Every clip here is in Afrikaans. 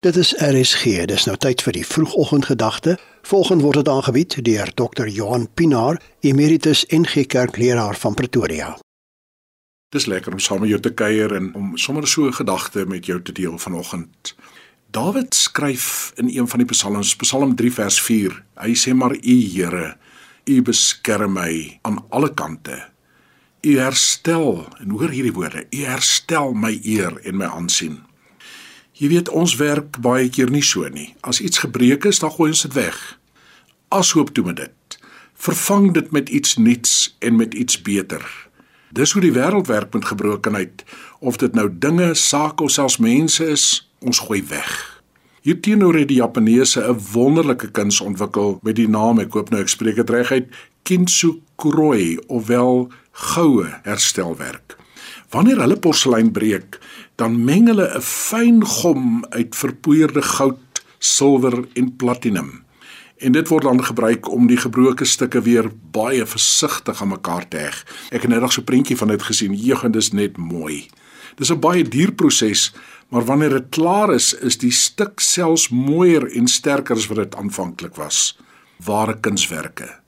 Dit is RSG. Dis nou tyd vir die vroegoggendgedagte. Volgende word dit aangebied deur Dr. Johan Pinaar, Emeritus NG Kerkleraar van Pretoria. Dis lekker om saam met jou te kuier en om sommer so 'n gedagte met jou te deel vanoggend. Dawid skryf in een van die psalms, Psalm 3 vers 4. Hy sê maar U Here, U beskerm my aan alle kante. U herstel, en hoor hierdie woorde, U herstel my eer en my aansien. Jy weet ons werk baie keer nie so nie. As iets gebreek is, dan gooi ons dit weg. Ashoop toe met dit. Vervang dit met iets nuuts en met iets beter. Dis hoe die wêreld werk met gebrokenheid. Of dit nou dinge, sake of selfs mense is, ons gooi weg. Hierteenoor het die Japaneese 'n wonderlike kuns ontwikkel met die naam, ek hoop nou ek spreek dit reg uit, kintsukuroi ofwel goue herstelwerk. Wanneer hulle porselein breek, dan meng hulle 'n fyn gom uit verpoeierde goud, silwer en platinum. En dit word dan gebruik om die gebroke stukke weer baie versigtig aan mekaar te heg. Ek het net nog so 'n prentjie van dit gesien. Jeugend is net mooi. Dis 'n baie duur proses, maar wanneer dit klaar is, is die stuk selfs mooier en sterker as wat dit aanvanklik was. Ware kunswerke.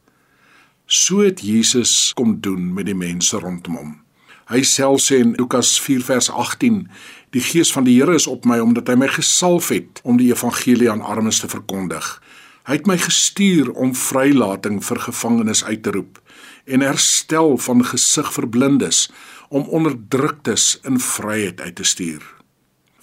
So het Jesus kom doen met die mense rondom hom. Hy self sê in Lukas 4 vers 18: Die gees van die Here is op my omdat hy my gesalf het om die evangelie aan armes te verkondig. Hy het my gestuur om vrylating vir gevangenes uit te roep en herstel van gesig vir blindes om onderdruktes in vryheid uit te stuur.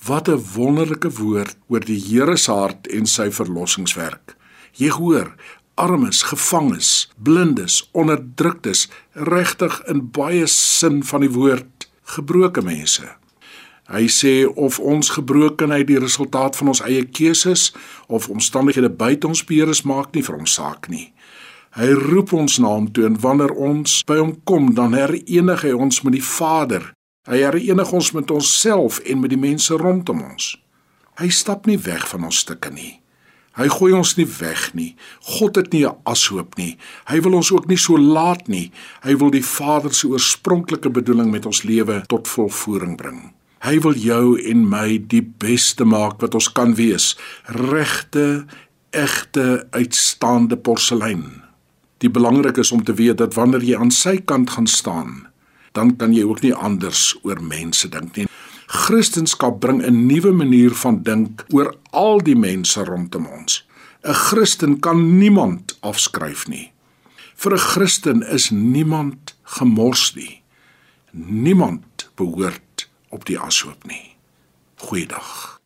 Wat 'n wonderlike woord oor die Here se hart en sy verlossingswerk. Jy hoor, armes, gevangenes, blindes, onderdruktes, regtig in baie sin van die woord gebroke mense. Hy sê of ons gebrokenheid die resultaat van ons eie keuses of omstandighede buite ons beheer is maak nie vir ons saak nie. Hy roep ons na hom toe en wanneer ons by hom kom, dan herenig hy ons met die Vader. Hy herenig ons met onsself en met die mense rondom ons. Hy stap nie weg van ons stukke nie. Hy gooi ons nie weg nie. God het nie 'n ashoop nie. Hy wil ons ook nie so laat nie. Hy wil die Vader se oorspronklike bedoeling met ons lewe tot volvoering bring. Hy wil jou en my die beste maak wat ons kan wees. Regte, egte, uitstaande porselein. Die belangrik is om te weet dat wanneer jy aan sy kant gaan staan, dan kan jy ook nie anders oor mense dink nie. Christendom bring 'n nuwe manier van dink oor al die mense rondom ons. 'n Christen kan niemand afskryf nie. Vir 'n Christen is niemand gemors nie. Niemand behoort op die ashoop nie. Goeiedag.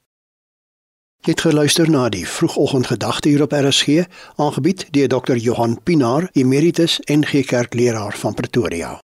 Jy het geluister na die vroegoggendgedagte hier op RSG, aangebied deur Dr. Johan Pinaar, Emeritus NG Kerkleraar van Pretoria.